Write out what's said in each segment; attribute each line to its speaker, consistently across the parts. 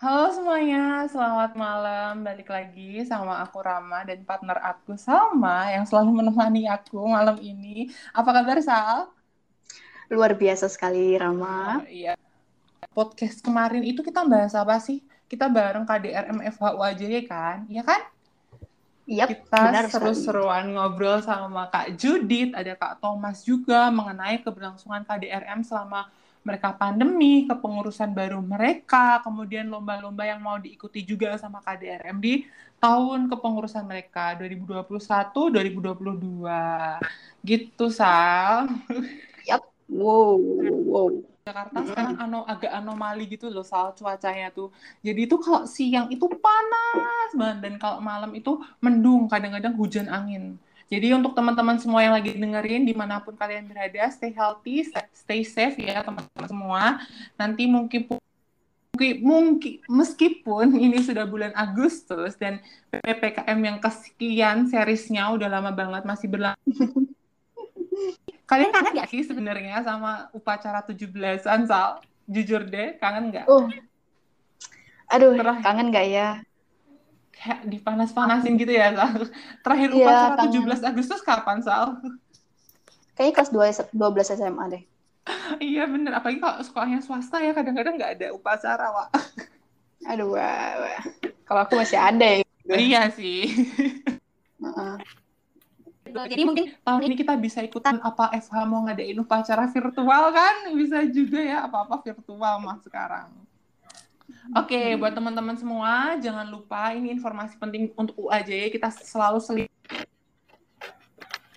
Speaker 1: Halo semuanya, selamat malam. Balik lagi sama aku Rama dan partner aku Salma yang selalu menemani aku malam ini. Apa kabar Sal?
Speaker 2: Luar biasa sekali Rama.
Speaker 1: Oh, iya. Podcast kemarin itu kita bahas apa sih? Kita bareng KDR MFHU aja ya kan? Iya kan?
Speaker 2: Yep,
Speaker 1: kita seru-seruan ngobrol sama Kak Judit, ada Kak Thomas juga mengenai keberlangsungan KDRM selama mereka pandemi, kepengurusan baru mereka, kemudian lomba-lomba yang mau diikuti juga sama KDRM di tahun kepengurusan mereka 2021-2022. Gitu, Sal.
Speaker 2: Yap. Wow, wow.
Speaker 1: Jakarta sekarang ano, agak anomali gitu loh Sal cuacanya tuh. Jadi itu kalau siang itu panas banget dan kalau malam itu mendung, kadang-kadang hujan angin. Jadi untuk teman-teman semua yang lagi dengerin di mana pun kalian berada, stay healthy, stay safe ya teman-teman semua. Nanti mungkin mungkin, mungkin meskipun ini sudah bulan Agustus dan PPKM yang kesekian seriesnya udah lama banget masih berlangsung. kalian kangen gak sih sebenarnya sama upacara 17-an, Sal? Jujur deh, kangen gak?
Speaker 2: Oh. Aduh, Terah, kangen gak ya?
Speaker 1: Kayak dipanas-panasin gitu ya Sal. Terakhir upacara kangen. 17 Agustus kapan Sal?
Speaker 2: Kayaknya kelas 2 12 SMA deh.
Speaker 1: iya bener, apalagi kalau sekolahnya swasta ya kadang-kadang nggak ada upacara, Wak.
Speaker 2: Aduh, wah, wah. Kalau aku masih ada ya.
Speaker 1: Gitu. Iya sih. Uh-uh. Jadi mungkin tahun ini kita bisa ikutan apa FH mau ngadain upacara virtual kan? Bisa juga ya apa-apa virtual mah sekarang. Oke, okay, buat teman-teman semua, jangan lupa ini informasi penting untuk UAJ. Kita selalu selit.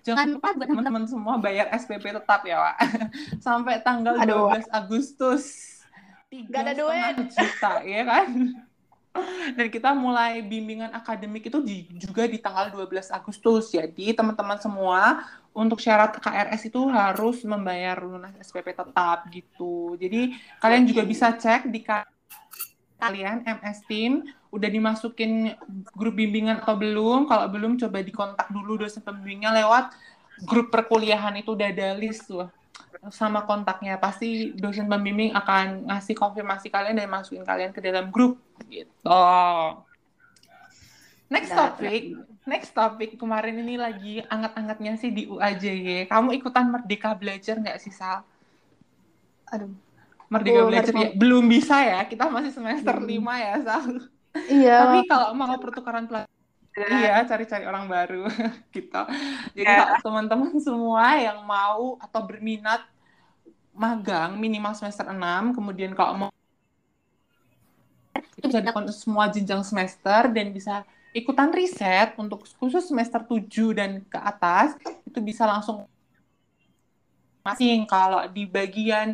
Speaker 1: Jangan lupa buat teman-teman semua bayar SPP tetap ya, Pak. Sampai tanggal Aduh. 12 Agustus.
Speaker 2: Gak ada duit.
Speaker 1: juta, ya kan? Dan kita mulai bimbingan akademik itu di, juga di tanggal 12 Agustus. Jadi teman-teman semua untuk syarat KRS itu harus membayar lunas SPP tetap gitu. Jadi kalian juga bisa cek di kalian MS Team udah dimasukin grup bimbingan atau belum? Kalau belum coba dikontak dulu dosen pembimbingnya lewat grup perkuliahan itu udah ada list tuh sama kontaknya. Pasti dosen pembimbing akan ngasih konfirmasi kalian dan masukin kalian ke dalam grup gitu. Next topic, next topic kemarin ini lagi anget-angetnya sih di UAJ. Kamu ikutan Merdeka Belajar nggak sih Sal?
Speaker 2: Aduh,
Speaker 1: Merdeka oh, Belajar ya belum bisa ya kita masih semester hmm. lima ya Sal
Speaker 2: iya
Speaker 1: tapi kalau mau pertukaran pelajar Iya, cari-cari orang baru gitu. Jadi yeah. teman-teman semua yang mau atau berminat magang minimal semester 6, kemudian kalau mau itu bisa dilakukan semua jenjang semester dan bisa ikutan riset untuk khusus semester 7 dan ke atas itu bisa langsung masing kalau di bagian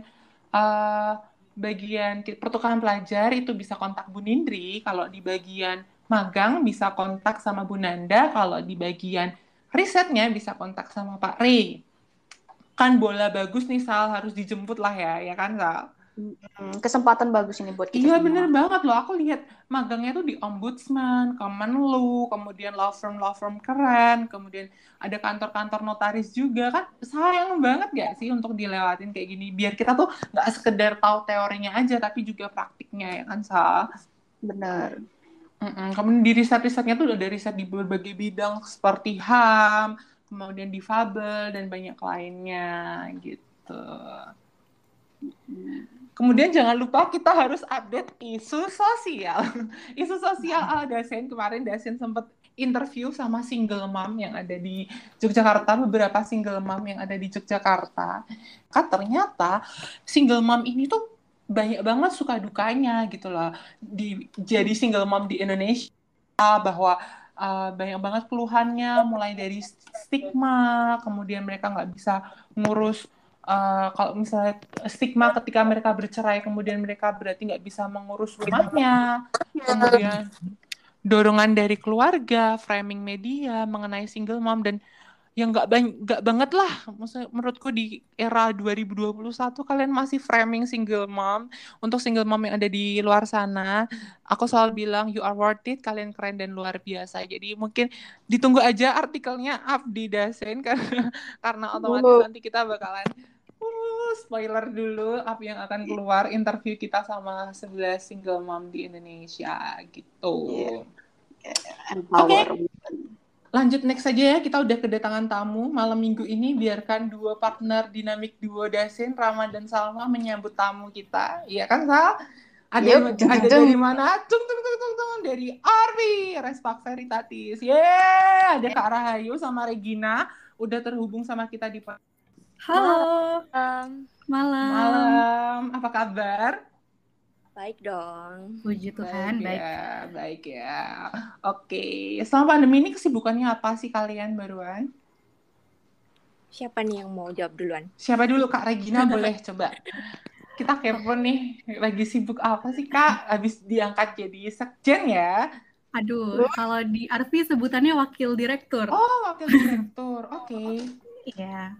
Speaker 1: uh, bagian pertukaran pelajar itu bisa kontak Bu Nindri, kalau di bagian magang bisa kontak sama Bu Nanda, kalau di bagian risetnya bisa kontak sama Pak Ray. Kan bola bagus nih Sal, harus dijemput lah ya, ya kan Sal?
Speaker 2: Kesempatan bagus ini buat kita
Speaker 1: Iya bener banget loh, aku lihat magangnya tuh di Ombudsman, Kemenlu, kemudian law firm law firm keren, kemudian ada kantor-kantor notaris juga kan sayang banget gak sih untuk dilewatin kayak gini biar kita tuh nggak sekedar tahu teorinya aja tapi juga praktiknya ya kan Sal.
Speaker 2: Benar.
Speaker 1: Mm-mm. Kemudian di riset-risetnya tuh udah riset di berbagai bidang seperti HAM, kemudian difabel dan banyak lainnya gitu. Kemudian jangan lupa kita harus update isu sosial. isu sosial ala Dasen kemarin Dasen sempat interview sama single mom yang ada di Yogyakarta, beberapa single mom yang ada di Yogyakarta. Kan ternyata single mom ini tuh banyak banget suka dukanya gitu loh. Di, jadi single mom di Indonesia bahwa uh, banyak banget keluhannya mulai dari stigma, kemudian mereka nggak bisa ngurus uh, kalau misalnya stigma ketika mereka bercerai kemudian mereka berarti nggak bisa mengurus rumahnya kemudian dorongan dari keluarga framing media mengenai single mom dan yang nggak nggak banget lah. Maksudnya menurutku di era 2021 kalian masih framing single mom. Untuk single mom yang ada di luar sana aku selalu bilang you are worth it. Kalian keren dan luar biasa. Jadi mungkin ditunggu aja artikelnya up di Dasen karena karena otomatis nanti kita bakalan Uh, spoiler dulu apa yang akan keluar interview kita sama 11 single mom di Indonesia gitu.
Speaker 2: Yeah. Empower.
Speaker 1: Oke. Lanjut next saja ya, kita udah kedatangan tamu malam minggu ini. Biarkan dua partner dinamik duo Dasin, Rama dan Salma menyambut tamu kita. Iya kan Sal? Ada,
Speaker 2: Yep.
Speaker 1: ada dari mana? Tung tung tung tung tung dari Arvi, Respak Veritatis. Yeay, ada Kak Rahayu sama Regina udah terhubung sama kita di
Speaker 3: Halo,
Speaker 4: Um,
Speaker 3: malam.
Speaker 1: malam. Apa kabar?
Speaker 4: baik dong.
Speaker 3: Puji Tuhan, baik.
Speaker 1: ya, baik ya. Oke, selama pandemi ini kesibukannya apa sih kalian baruan?
Speaker 4: Siapa nih yang mau jawab duluan?
Speaker 1: Siapa dulu Kak Regina boleh coba. Kita kepo nih, lagi sibuk apa sih Kak? Habis diangkat jadi sekjen ya?
Speaker 3: Aduh, kalau di Arvi sebutannya wakil direktur.
Speaker 1: Oh, wakil direktur. Oke.
Speaker 3: Iya.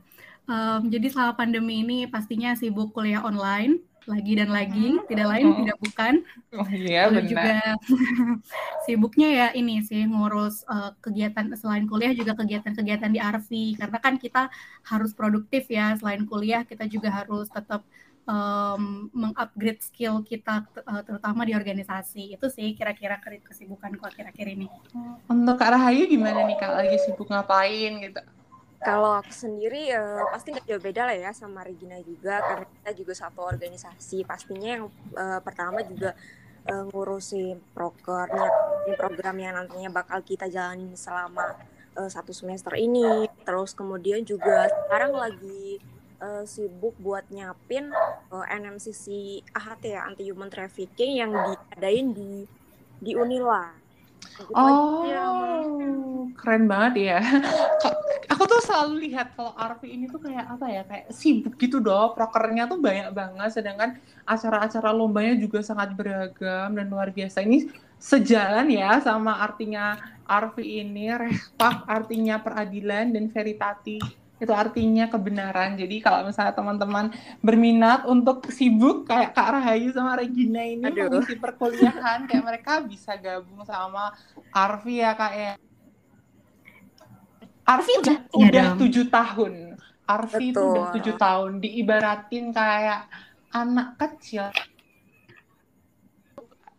Speaker 3: Em, jadi selama pandemi ini pastinya sibuk kuliah online lagi dan lagi, tidak lain
Speaker 1: Hmm.
Speaker 3: tidak bukan.
Speaker 1: Oh iya
Speaker 3: Lalu
Speaker 1: benar.
Speaker 3: juga sibuknya ya ini sih ngurus eh, kegiatan selain kuliah juga kegiatan-kegiatan di Arvi karena kan kita harus produktif ya selain kuliah kita juga harus tetap em, mengupgrade skill kita eh, terutama di organisasi itu sih kira-kira kesibukanku akhir-akhir ini.
Speaker 1: Untuk Kak Rahayu gimana nih Kak? Lagi sibuk ngapain gitu?
Speaker 4: Kalau aku sendiri eh, pasti nggak jauh beda lah ya sama Regina juga karena kita juga satu organisasi. Pastinya yang eh, pertama juga eh, ngurusin proker, nyiapin program yang nantinya bakal kita jalanin selama eh, satu semester ini. Terus kemudian juga sekarang lagi eh, sibuk buat nyiapin eh, NMCC AHT ya anti human trafficking yang diadain di di Unila. Gitu aja.
Speaker 1: Oh, keren banget ya. Aku tuh selalu lihat kalau Arvi ini tuh kayak apa ya, kayak sibuk gitu doh. Prokernya tuh banyak banget, sedangkan acara-acara lombanya juga sangat beragam dan luar biasa. Ini sejalan ya sama artinya Arvi ini, Respak artinya peradilan dan Veritati itu artinya kebenaran. Jadi kalau misalnya teman-teman berminat untuk sibuk kayak Kak Rahayu sama Regina ini
Speaker 4: Aduh.
Speaker 1: mengisi perkuliahan kayak mereka bisa gabung sama Arvi ya Kak ya. Arvi udah udah tujuh tahun. Arvi itu udah tujuh tahun. Diibaratin kayak anak kecil.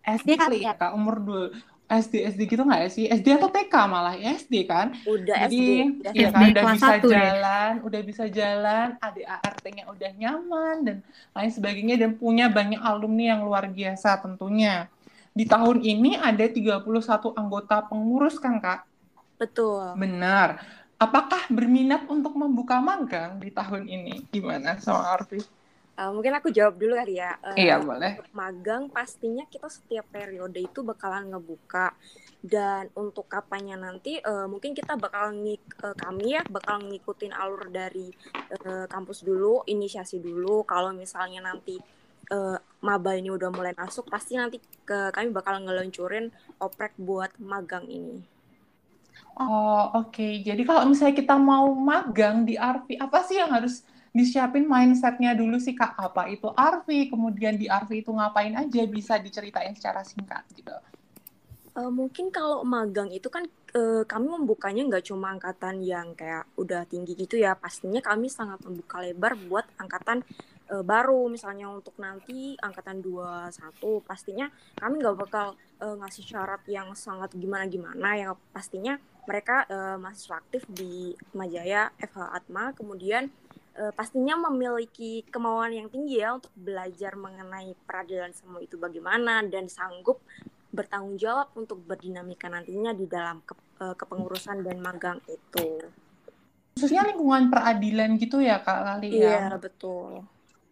Speaker 1: SD kali ya Kak, umur dua SD SD gitu nggak ya sih? SD atau TK malah ya SD kan?
Speaker 4: Udah
Speaker 1: Jadi
Speaker 4: SD. udah
Speaker 1: iya
Speaker 3: SD
Speaker 1: kan udah bisa
Speaker 3: satu ya?
Speaker 1: jalan, udah bisa jalan, ADART-nya udah nyaman dan lain sebagainya dan punya banyak alumni yang luar biasa tentunya. Di tahun ini ada 31 anggota pengurus kan Kak?
Speaker 4: Betul.
Speaker 1: Benar. Apakah berminat untuk membuka magang di tahun ini? Gimana sama Arfi?
Speaker 4: Uh, mungkin aku jawab dulu kali ya. Uh,
Speaker 1: Iya, boleh.
Speaker 4: magang pastinya kita setiap periode itu bakalan ngebuka dan untuk kapannya nanti uh, mungkin kita bakal ngik uh, kami ya bakal ngikutin alur dari uh, kampus dulu inisiasi dulu kalau misalnya nanti uh, maba ini udah mulai masuk pasti nanti ke kami bakal ngeluncurin oprek buat magang ini
Speaker 1: Oh, oke. Jadi kalau misalnya kita mau magang di Arfi, apa sih yang harus disiapin mindsetnya dulu sih Kak? Apa itu Arfi? Kemudian di Arfi itu ngapain aja? Bisa diceritain secara singkat gitu.
Speaker 4: Uh, mungkin kalau magang itu kan uh, kami membukanya nggak cuma angkatan yang kayak udah tinggi gitu ya. Pastinya kami sangat membuka lebar buat angkatan uh, baru. Misalnya untuk nanti angkatan 21 pastinya kami nggak bakal uh, ngasih syarat yang sangat gimana-gimana. Yang pastinya mereka uh, mahasiswa aktif di Majaya FH Atma. Kemudian uh, pastinya memiliki kemauan yang tinggi ya untuk belajar mengenai peradilan semua itu bagaimana dan sanggup bertanggung jawab untuk berdinamika nantinya di dalam ke, eh, kepengurusan dan magang itu.
Speaker 1: Khususnya lingkungan peradilan gitu ya Kak kali ya.
Speaker 4: Iya, betul.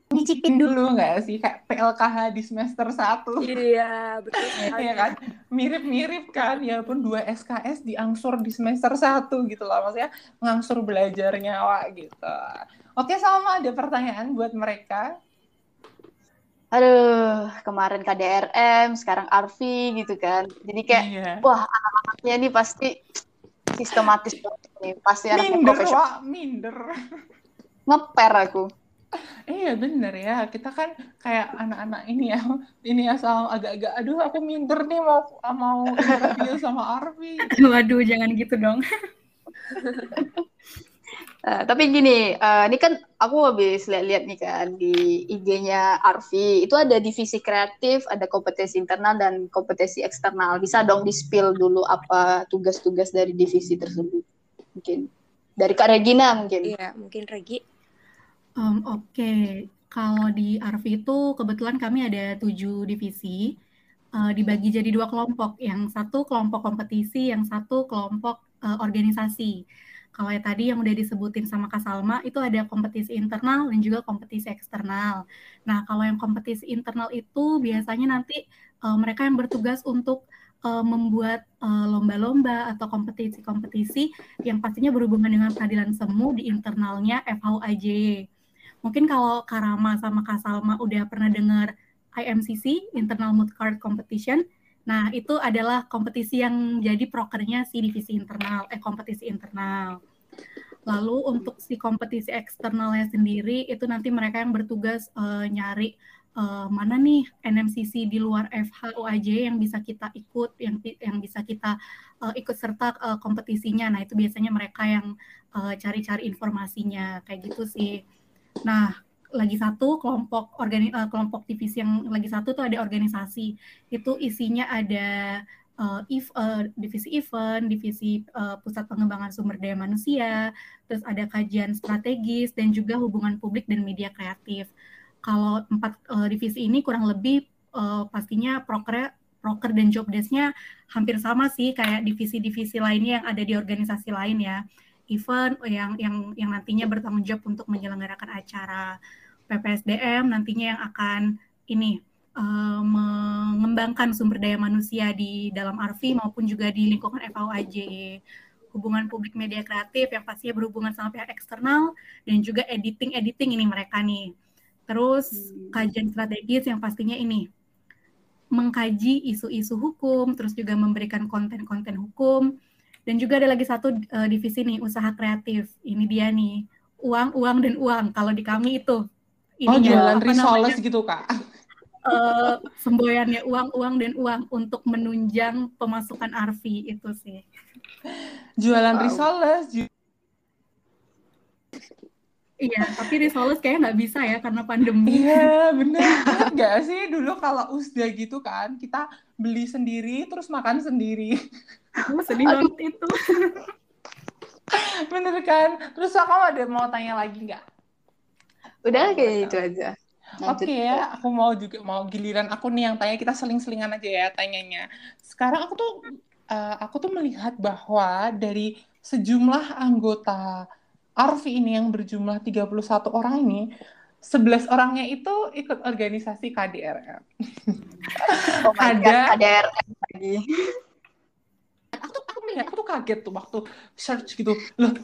Speaker 1: Nyicipin dulu nggak sih? Kayak PLKH di semester 1.
Speaker 4: Iya, betul.
Speaker 1: Iya kan? Mirip-mirip kan, ya pun dua SKS diangsur di semester 1 gitu loh. Maksudnya ngangsur belajarnya wah gitu. Oke, sama ada pertanyaan buat mereka.
Speaker 2: Aduh, kemarin KDRM, sekarang Arfi gitu kan. Jadi kayak,
Speaker 1: Iya.
Speaker 2: wah anak-anaknya ini pasti sistematis banget nih. Pasti anaknya
Speaker 1: Minder,
Speaker 2: profesional.
Speaker 1: Wak. Minder.
Speaker 2: Ngeper aku.
Speaker 1: Iya bener ya, kita kan kayak anak-anak ini ya, ini asal agak-agak, aduh aku minder nih mau mau interview sama Arfi.
Speaker 3: Waduh, jangan gitu dong.
Speaker 2: Uh, tapi gini, uh, ini kan aku habis lihat-lihat nih kan di IG-nya Arfi, itu ada divisi kreatif, ada kompetensi internal dan kompetensi eksternal. Bisa dong di-spill dulu apa tugas-tugas dari divisi tersebut? Mungkin dari Kak Regina mungkin.
Speaker 4: Iya, mungkin Regi.
Speaker 3: Um, Oke, okay. kalau di Arfi itu kebetulan kami ada tujuh divisi, uh, dibagi jadi dua kelompok. Yang satu kelompok kompetisi, yang satu kelompok uh, organisasi kalau yang tadi yang udah disebutin sama Kak Salma, itu ada kompetisi internal dan juga kompetisi eksternal. Nah, kalau yang kompetisi internal itu biasanya nanti uh, mereka yang bertugas untuk uh, membuat lomba-lomba uh, atau kompetisi-kompetisi yang pastinya berhubungan dengan peradilan semu di internalnya FHUAJ. Mungkin kalau Karama sama Kak Salma udah pernah dengar IMCC, Internal Mood Card Competition, Nah, itu adalah kompetisi yang jadi prokernya si divisi internal, eh kompetisi internal. Lalu untuk si kompetisi eksternalnya sendiri, itu nanti mereka yang bertugas uh, nyari uh, mana nih NMCC di luar FHUAJ yang bisa kita ikut, yang yang bisa kita uh, ikut serta uh, kompetisinya. Nah, itu biasanya mereka yang cari-cari uh, informasinya, kayak gitu sih. Nah, lagi satu kelompok organi uh, kelompok divisi yang lagi satu tuh ada organisasi itu isinya ada uh, if, uh, divisi event, divisi uh, pusat pengembangan sumber daya manusia, terus ada kajian strategis dan juga hubungan publik dan media kreatif. Kalau empat uh, divisi ini kurang lebih uh, pastinya proker proker dan job desk-nya hampir sama sih kayak divisi-divisi lainnya yang ada di organisasi lain ya event yang yang yang nantinya bertanggung jawab untuk menyelenggarakan acara PPSDM nantinya yang akan ini uh, mengembangkan sumber daya manusia di dalam ARFI maupun juga di lingkungan FAUAJ hubungan publik media kreatif yang pastinya berhubungan sama pihak eksternal dan juga editing editing ini mereka nih. Terus hmm. kajian strategis yang pastinya ini mengkaji isu-isu hukum terus juga memberikan konten-konten hukum dan juga ada lagi satu uh, divisi nih, usaha kreatif. Ini dia nih, uang, uang dan uang. Kalau di kami itu.
Speaker 1: oh, jualan risoles gitu, Kak?
Speaker 3: Uh, semboyannya uang, uang dan uang untuk menunjang pemasukan Arfi itu sih.
Speaker 1: Jualan wow. risoles. Ju
Speaker 3: Iya, tapi risoles kayaknya nggak bisa ya karena pandemi.
Speaker 1: Iya, bener. Nggak sih dulu kalau usda gitu kan, kita beli sendiri terus makan sendiri.
Speaker 3: Aku sedih banget itu.
Speaker 1: Bener kan? Terus aku ada mau tanya lagi nggak?
Speaker 2: Udah kayak itu aja.
Speaker 1: Oke okay, ya, aku mau juga mau giliran aku nih yang tanya kita seling-selingan aja ya tanyanya. Sekarang aku tuh uh, aku tuh melihat bahwa dari sejumlah anggota Arfi ini yang berjumlah 31 orang ini 11 orangnya itu ikut organisasi KDRM.
Speaker 2: Oh my ada God, KDRM lagi
Speaker 1: aku tuh aku melihat aku tuh kaget tuh waktu search gitu. Loh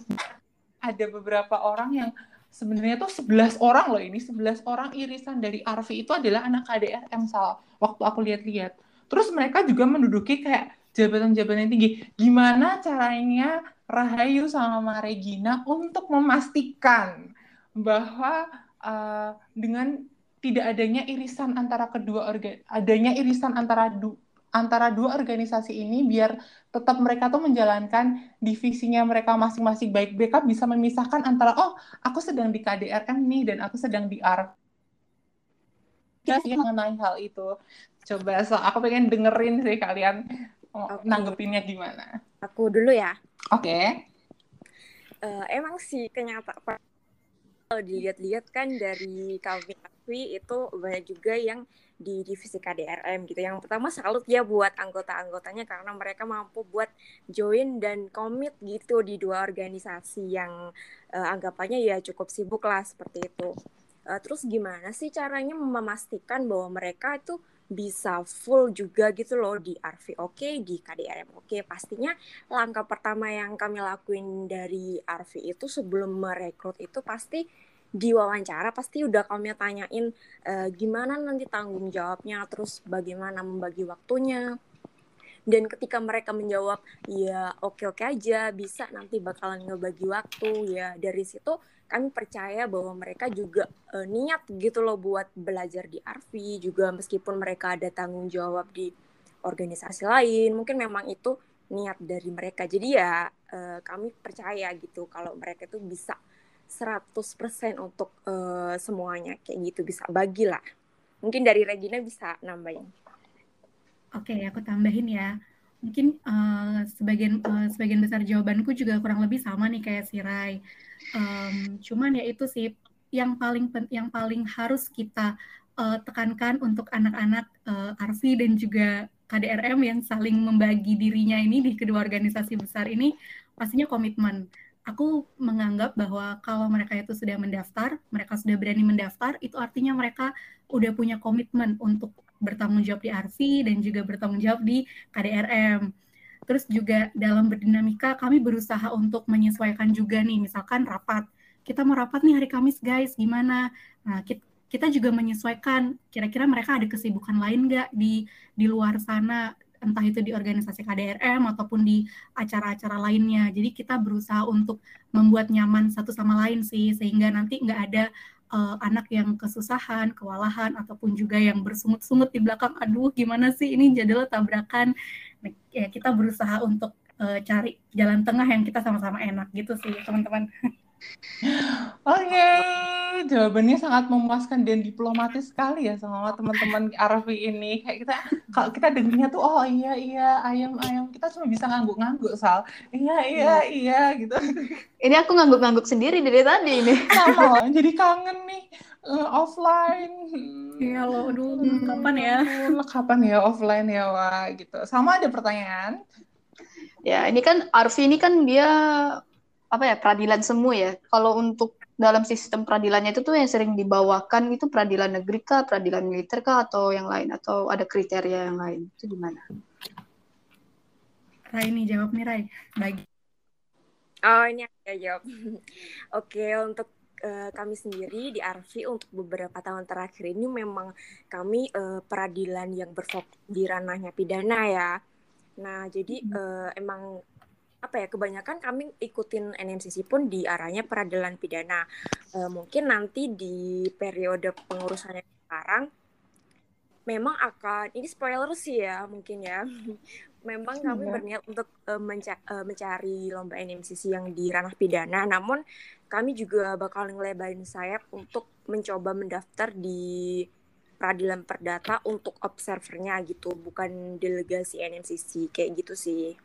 Speaker 1: ada beberapa orang yang sebenarnya tuh 11 orang loh ini 11 orang irisan dari Arfi itu adalah anak KDRM salah waktu aku lihat-lihat. Terus mereka juga menduduki kayak jabatan-jabatan tinggi. Gimana caranya Rahayu sama Regina untuk memastikan bahwa uh, dengan tidak adanya irisan antara kedua organ adanya irisan antara du antara dua organisasi ini biar tetap mereka tuh menjalankan divisinya mereka masing-masing baik BK bisa memisahkan antara oh aku sedang di KDRM nih dan aku sedang di R. Ya sih mengenai hal itu. Coba so aku pengen dengerin sih kalian oh, okay. nanggepinnya gimana.
Speaker 4: Aku dulu ya
Speaker 1: oke okay.
Speaker 4: uh, emang sih kenyataan kalau dilihat-lihat kan dari kami itu banyak juga yang di divisi KDRM gitu. Yang pertama salut ya buat anggota-anggotanya karena mereka mampu buat join dan komit gitu di dua organisasi yang uh, anggapannya ya cukup sibuk lah seperti itu. Uh, terus gimana sih caranya memastikan bahwa mereka itu bisa full juga gitu loh di RV oke, okay, di KDRM oke. Okay. Pastinya langkah pertama yang kami lakuin dari RV itu sebelum merekrut itu pasti di wawancara pasti udah kami tanyain e, gimana nanti tanggung jawabnya, terus bagaimana membagi waktunya. Dan ketika mereka menjawab ya oke-oke aja, bisa nanti bakalan ngebagi waktu ya dari situ kami percaya bahwa mereka juga e, niat gitu loh buat belajar di Arvi juga meskipun mereka ada tanggung jawab di organisasi lain, mungkin memang itu niat dari mereka. Jadi ya e, kami percaya gitu kalau mereka itu bisa 100% untuk uh, semuanya kayak gitu bisa bagilah. Mungkin dari Regina bisa nambahin.
Speaker 3: Oke, aku tambahin ya. Mungkin uh, sebagian uh, sebagian besar jawabanku juga kurang lebih sama nih kayak si Rai. Um, cuman ya itu sih yang paling yang paling harus kita uh, tekankan untuk anak-anak uh, Arfi dan juga KDRM yang saling membagi dirinya ini di kedua organisasi besar ini pastinya komitmen aku menganggap bahwa kalau mereka itu sudah mendaftar, mereka sudah berani mendaftar, itu artinya mereka udah punya komitmen untuk bertanggung jawab di RV dan juga bertanggung jawab di KDRM. Terus juga dalam berdinamika kami berusaha untuk menyesuaikan juga nih, misalkan rapat. Kita mau rapat nih hari Kamis guys, gimana? Nah, kita, kita juga menyesuaikan kira-kira mereka ada kesibukan lain nggak di di luar sana entah itu di organisasi KDRM ataupun di acara-acara lainnya. Jadi kita berusaha untuk membuat nyaman satu sama lain sih, sehingga nanti nggak ada uh, anak yang kesusahan, kewalahan, ataupun juga yang bersungut-sungut di belakang. Aduh, gimana sih ini jadilah tabrakan. Nah, ya kita berusaha untuk uh, cari jalan tengah yang kita sama-sama enak gitu sih, teman-teman.
Speaker 1: Oke, okay. Jawabannya sangat memuaskan dan diplomatis sekali ya sama teman-teman Arfi ini. Kayak kita kalau kita dengarnya tuh oh iya iya ayam ayam kita cuma bisa ngangguk-ngangguk Sal. Iya iya hmm. iya gitu.
Speaker 2: Ini aku ngangguk-ngangguk sendiri dari tadi ini.
Speaker 1: Sama, jadi kangen nih uh, offline.
Speaker 3: Iya loh, aduh hmm, kapan ya?
Speaker 1: Kapan ya offline ya wah gitu. Sama ada pertanyaan.
Speaker 2: Ya, ini kan Arfi ini kan dia apa ya peradilan semu ya. Kalau untuk dalam sistem peradilannya itu tuh yang sering dibawakan itu peradilan negeri kah, peradilan militer kah, atau yang lain, atau ada kriteria yang lain itu gimana?
Speaker 3: Rai ini jawab nih Rai, bagi.
Speaker 4: Oh ini ya jawab. Oke untuk uh, kami sendiri di Arfi untuk beberapa tahun terakhir ini memang kami uh, peradilan yang berfokus di ranahnya pidana ya. Nah jadi uh, emang apa ya kebanyakan kami ikutin NMCC pun di arahnya peradilan pidana. E, mungkin nanti di periode pengurusannya sekarang memang akan ini spoiler sih ya mungkin ya. memang kami iya. berniat untuk e, menca e, mencari lomba NMCC yang di ranah pidana, namun kami juga bakal ngelebarin sayap untuk mencoba mendaftar di peradilan perdata untuk observernya gitu, bukan delegasi NMCC kayak gitu sih.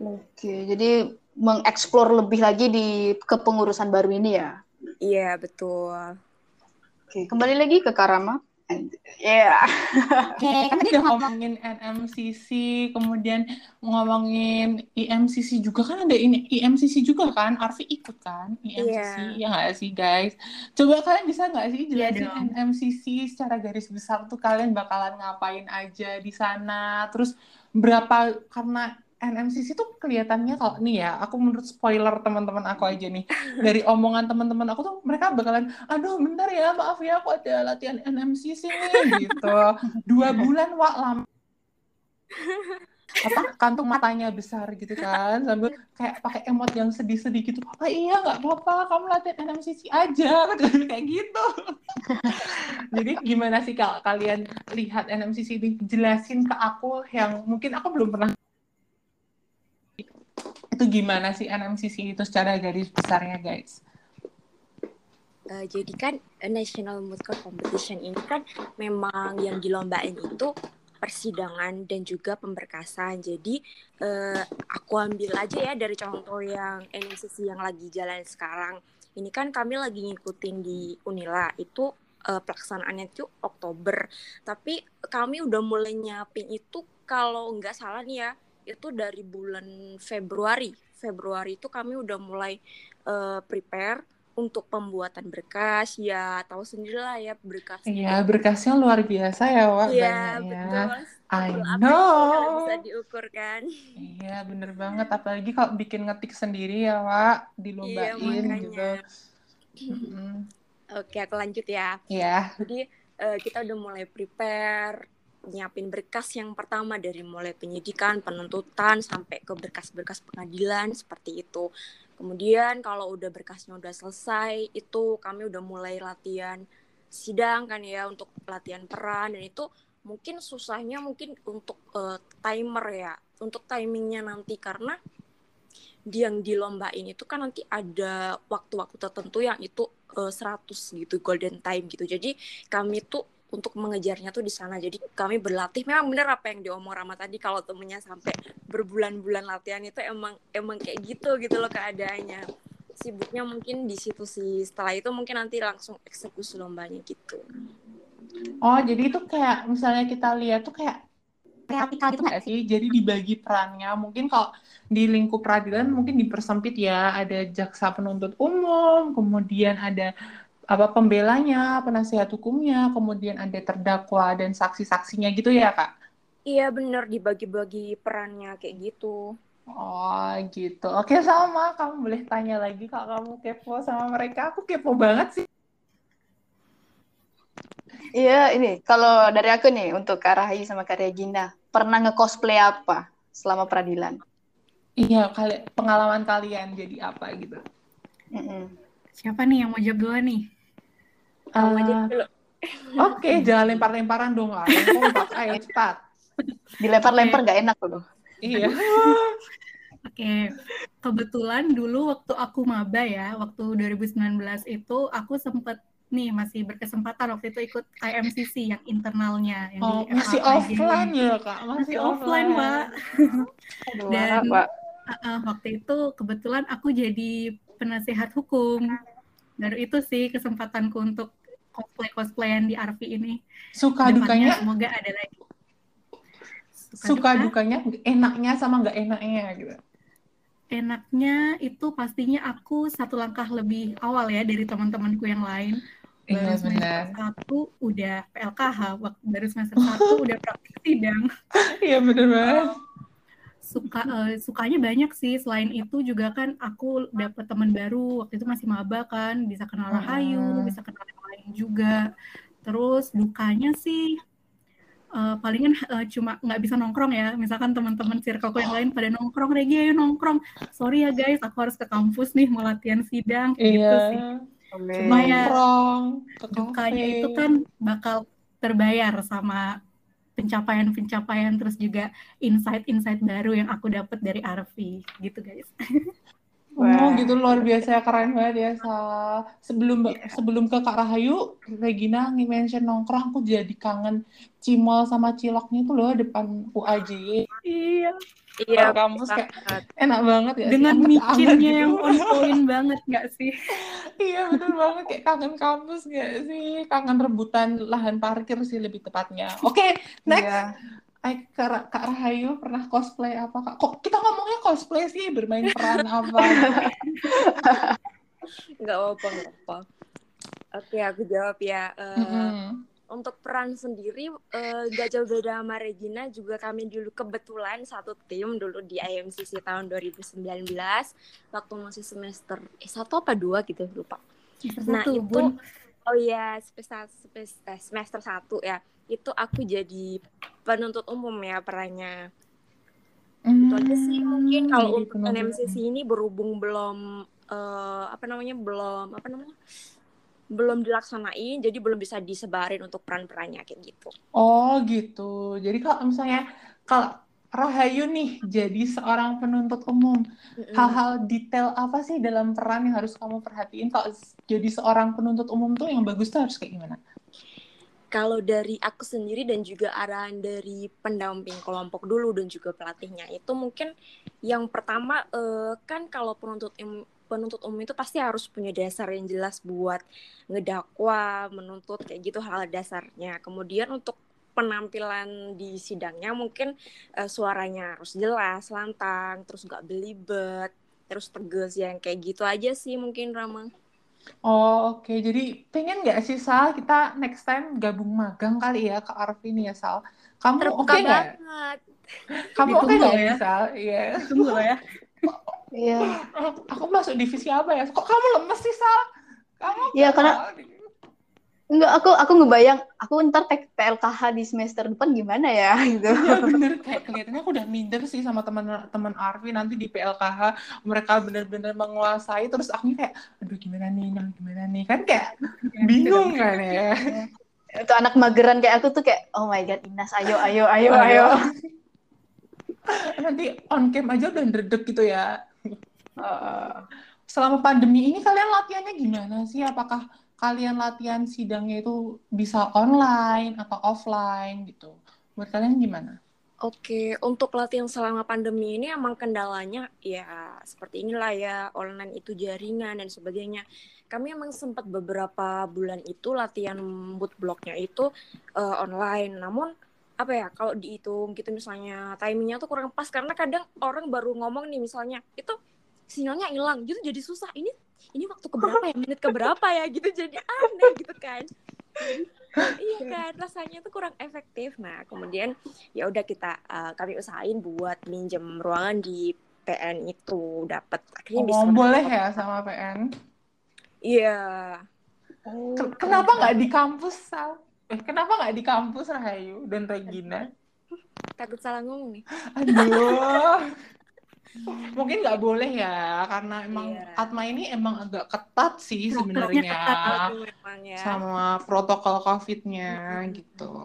Speaker 2: Oke, jadi mengeksplor lebih lagi di kepengurusan baru ini ya?
Speaker 4: Iya, betul.
Speaker 2: Oke, kembali lagi ke Karama. Ya. Yeah.
Speaker 1: Oke, kan udah ngomongin NMCC, kemudian ngomongin IMCC juga kan ada ini IMCC juga kan, Arfi ikut kan IMCC, yeah. ya nggak sih guys? Coba kalian bisa nggak sih iya jelasin yeah, NMCC secara garis besar tuh kalian bakalan ngapain aja di sana, terus berapa karena NMCC tuh kelihatannya kalau nih ya, aku menurut spoiler teman-teman aku aja nih dari omongan teman-teman aku tuh mereka bakalan, aduh bentar ya maaf ya aku ada latihan NMCC nih gitu, dua bulan wak lama apa kantung matanya besar gitu kan sambil kayak pakai emot yang sedih-sedih gitu. Ah iya nggak apa-apa kamu latihan NMCC aja kayak gitu. Jadi gimana sih kalau kalian lihat NMCC ini? Jelasin ke aku yang mungkin aku belum pernah itu gimana sih NMCC itu secara garis besarnya guys?
Speaker 4: Uh, jadi kan National Court Competition ini kan memang yang dilombain itu persidangan dan juga pemberkasan. Jadi uh, aku ambil aja ya dari contoh yang NMCC yang lagi jalan sekarang. Ini kan kami lagi ngikutin di Unila itu uh, pelaksanaannya itu Oktober. Tapi kami udah mulai nyiapin itu kalau nggak salah nih ya itu dari bulan Februari. Februari itu kami udah mulai uh, prepare untuk pembuatan berkas. Ya tahu sendirilah ya berkas
Speaker 1: iya berkasnya luar biasa ya Wak.
Speaker 4: Iya betul. I know. bisa diukur kan?
Speaker 1: Iya bener banget. Apalagi kalau bikin ngetik sendiri ya Wak. Dilombain iya, gitu.
Speaker 4: Oke aku lanjut ya.
Speaker 1: Iya.
Speaker 4: Jadi uh, kita udah mulai prepare nyiapin berkas yang pertama dari mulai penyidikan, penuntutan sampai ke berkas-berkas pengadilan seperti itu. Kemudian kalau udah berkasnya udah selesai, itu kami udah mulai latihan sidang kan ya untuk latihan peran dan itu mungkin susahnya mungkin untuk uh, timer ya, untuk timingnya nanti karena yang dilombain itu kan nanti ada waktu-waktu tertentu yang itu uh, 100 gitu golden time gitu. Jadi kami tuh untuk mengejarnya tuh di sana. Jadi kami berlatih. Memang bener apa yang diomong Rama tadi kalau temennya sampai berbulan-bulan latihan itu emang emang kayak gitu gitu loh keadaannya. Sibuknya mungkin di situ sih. Setelah itu mungkin nanti langsung eksekusi lombanya gitu.
Speaker 1: Oh, jadi itu kayak misalnya kita lihat tuh kayak realita gitu nggak sih? Jadi dibagi perannya. Mungkin kalau di lingkup peradilan mungkin dipersempit ya. Ada jaksa penuntut umum, kemudian ada apa pembelanya, penasihat hukumnya, kemudian ada terdakwa dan saksi-saksinya gitu ya kak?
Speaker 4: Iya bener dibagi-bagi perannya kayak gitu.
Speaker 1: Oh gitu. Oke sama, kamu boleh tanya lagi kalau kamu kepo sama mereka. Aku kepo banget sih.
Speaker 2: Iya ini kalau dari aku nih untuk Kak Rahayu sama Kak Regina pernah nge-cosplay apa selama peradilan?
Speaker 1: Iya, kali pengalaman kalian jadi apa gitu?
Speaker 3: Mm -mm. Siapa nih yang mau jawab dulu nih?
Speaker 1: Uh, aja dulu. Oke, okay, jangan lempar-lemparan dong lah. Kompak, ayo cepat.
Speaker 2: Dilempar-lempar nggak enak loh.
Speaker 1: Iya.
Speaker 3: Oke, okay. kebetulan dulu waktu aku maba ya, waktu 2019 itu aku sempat nih masih berkesempatan waktu itu ikut IMCC yang internalnya. Yang
Speaker 1: oh, masih offline ya kak?
Speaker 3: Masih, masih offline, pak. Dan Pak. Uh, uh, waktu itu kebetulan aku jadi penasehat hukum. Baru itu sih kesempatanku untuk cosplay cosplayan di Arvi ini.
Speaker 1: Suka Depannya, dukanya?
Speaker 3: Semoga ada lagi.
Speaker 1: Suka, suka duka, dukanya, enaknya sama nggak enaknya gitu.
Speaker 3: Enaknya itu pastinya aku satu langkah lebih awal ya dari teman-temanku yang lain.
Speaker 1: Baru iya, semester
Speaker 3: satu udah PLKH, baru semester satu udah praktik sidang.
Speaker 1: Iya bener banget
Speaker 3: suka uh, sukanya banyak sih selain itu juga kan aku dapet teman baru waktu itu masih maba kan bisa kenal Rahayu hmm. bisa kenal lain juga. Terus dukanya sih uh, palingan uh, cuma nggak bisa nongkrong ya. Misalkan teman-teman circleku yang lain pada nongkrong Regi ayo nongkrong. Sorry ya guys aku harus ke kampus nih mau latihan sidang. Gitu iya. gitu sih cuma ya dukanya itu kan bakal terbayar sama pencapaian-pencapaian terus juga insight-insight baru yang aku dapat dari Arfi. Gitu guys.
Speaker 1: Oh gitu luar biasa keren banget ya Sa. Sebelum yeah. sebelum ke Kak Rahayu, Regina nge-mention nongkrong aku jadi kangen cimol sama ciloknya itu loh depan UAJ.
Speaker 3: Iya.
Speaker 1: Iya, kampus kayak enak banget ya.
Speaker 3: Dengan micinnya gitu. yang on point banget nggak sih?
Speaker 1: iya betul banget kayak kangen kampus nggak sih? Kangen rebutan lahan parkir sih lebih tepatnya. Oke, okay, next. Yeah. Ay, Kak, Kak Rahayu pernah cosplay apa Kak? Kok kita ngomongnya cosplay sih bermain peran apa?
Speaker 4: Nggak apa-apa, nggak apa. Oke, aku jawab ya. Uh, mm -hmm untuk peran sendiri uh, gak jauh beda sama Regina juga kami dulu kebetulan satu tim dulu di IMCC tahun 2019 waktu masih semester eh satu apa dua gitu lupa. nah itu oh iya semester, semester semester satu ya itu aku jadi penuntut umum ya perannya. Hmm, itu aja sih mungkin kalau untuk IMCC ini berhubung belum uh, apa namanya belum apa namanya belum dilaksanain jadi belum bisa disebarin untuk peran-perannya kayak gitu.
Speaker 1: Oh gitu. Jadi kalau misalnya kalau Rahayu nih jadi seorang penuntut umum, hal-hal detail apa sih dalam peran yang harus kamu perhatiin kalau jadi seorang penuntut umum tuh yang bagus tuh harus kayak gimana?
Speaker 4: Kalau dari aku sendiri dan juga arahan dari pendamping kelompok dulu dan juga pelatihnya itu mungkin yang pertama uh, kan kalau penuntut penuntut umum itu pasti harus punya dasar yang jelas buat ngedakwa, menuntut kayak gitu hal dasarnya. Kemudian untuk penampilan di sidangnya mungkin uh, suaranya harus jelas, lantang, terus gak belibet, terus tegas yang kayak gitu aja sih mungkin Rama.
Speaker 1: Oh oke, okay. jadi pengen nggak sih Sal kita next time gabung magang kali ya ke Arvin ya Sal? Kamu oke okay nggak? Kamu oke okay nggak ya Sal? Iya.
Speaker 3: Tunggu ya.
Speaker 2: Iya.
Speaker 1: Aku masuk divisi apa ya? Kok kamu lemes sih, Sal? Kamu
Speaker 2: Iya, karena Enggak, aku aku ngebayang aku ntar PLKH di semester depan gimana ya gitu.
Speaker 1: Iya bener, kayak kelihatannya aku udah minder sih sama teman-teman Arvi nanti di PLKH mereka bener-bener menguasai terus aku kayak aduh gimana nih, nah, gimana nih kan kayak iya, bingung kan ya.
Speaker 2: Itu anak mageran kayak aku tuh kayak oh my god Inas ayo ayo ayo ayo.
Speaker 1: nanti on cam aja udah ndredeg gitu ya Uh, selama pandemi ini kalian latihannya gimana sih? Apakah kalian latihan sidangnya itu bisa online atau offline gitu? Buat kalian gimana?
Speaker 4: Oke, untuk latihan selama pandemi ini emang kendalanya ya seperti inilah ya, online itu jaringan dan sebagainya. Kami emang sempat beberapa bulan itu latihan boot blocknya itu uh, online. Namun apa ya kalau dihitung gitu misalnya timingnya tuh kurang pas karena kadang orang baru ngomong nih misalnya itu sinyalnya hilang gitu jadi susah ini ini waktu keberapa ya? Menit keberapa ya? Gitu jadi aneh gitu kan. Iya kan rasanya itu kurang efektif. Nah kemudian ya udah kita uh, kami usahain buat minjem ruangan di PN itu. Dapat
Speaker 1: akhirnya oh, bisa boleh ya sama PN
Speaker 4: iya.
Speaker 1: Oh, kenapa nggak di kampus Sal? Eh kenapa nggak di kampus Rahayu dan Regina?
Speaker 4: Takut salah ngomong nih.
Speaker 1: Aduh mungkin nggak boleh ya karena emang yeah. Atma ini emang agak ketat sih sebenarnya ya. sama protokol COVID-nya gitu.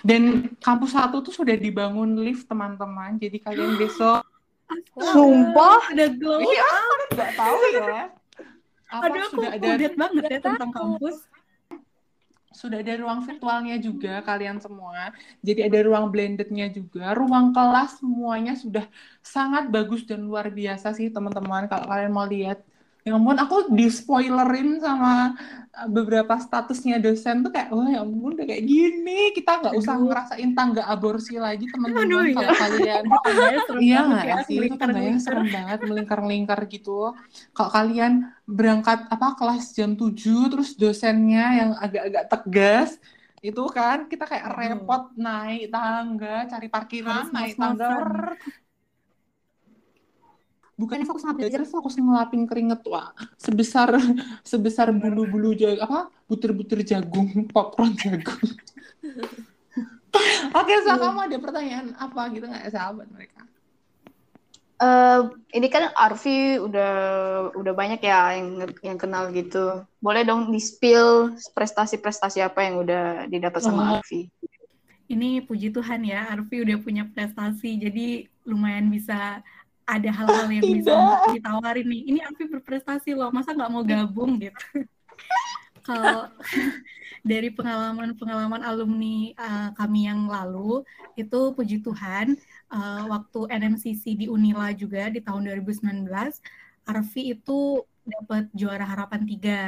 Speaker 1: Dan kampus satu tuh sudah dibangun lift teman-teman, jadi kalian besok
Speaker 3: Sumpah, ada glow.
Speaker 1: Iya, nggak tahu ya.
Speaker 3: Apa Aduh, aku sudah ada banget ya tentang kampus
Speaker 1: sudah ada ruang virtualnya juga kalian semua. Jadi ada ruang blendednya juga. Ruang kelas semuanya sudah sangat bagus dan luar biasa sih teman-teman. Kalau kalian mau lihat ya ampun aku di spoilerin sama uh, beberapa statusnya dosen tuh kayak oh ya ampun udah kayak gini. Kita nggak usah ngerasain tangga aborsi lagi teman-teman kalau iya. kalian iya nggak ya, sih? Itu tangganya serem banget melingkar-lingkar gitu. Kalau kalian berangkat apa kelas jam 7 terus dosennya yang agak-agak tegas itu kan kita kayak repot naik tangga cari parkiran naik tangga bukannya fokus sama belajar fokus ngelapin keringet wah sebesar sebesar bulu-bulu jagung apa butir-butir jagung popcorn jagung oke so hmm. kamu ada pertanyaan apa gitu nggak sahabat mereka
Speaker 2: Uh, ini kan Arfi udah udah banyak ya yang yang kenal gitu. Boleh dong di spill prestasi-prestasi apa yang udah didapat sama oh. Arfi?
Speaker 3: Ini puji Tuhan ya, Arfi udah punya prestasi, jadi lumayan bisa ada hal-hal yang bisa ditawarin nih. Ini Afi berprestasi loh, masa nggak mau gabung gitu? Kalau dari pengalaman-pengalaman alumni uh, kami yang lalu, itu puji Tuhan, uh, waktu NMCC di Unila juga di tahun 2019, Arfi itu dapat juara harapan tiga.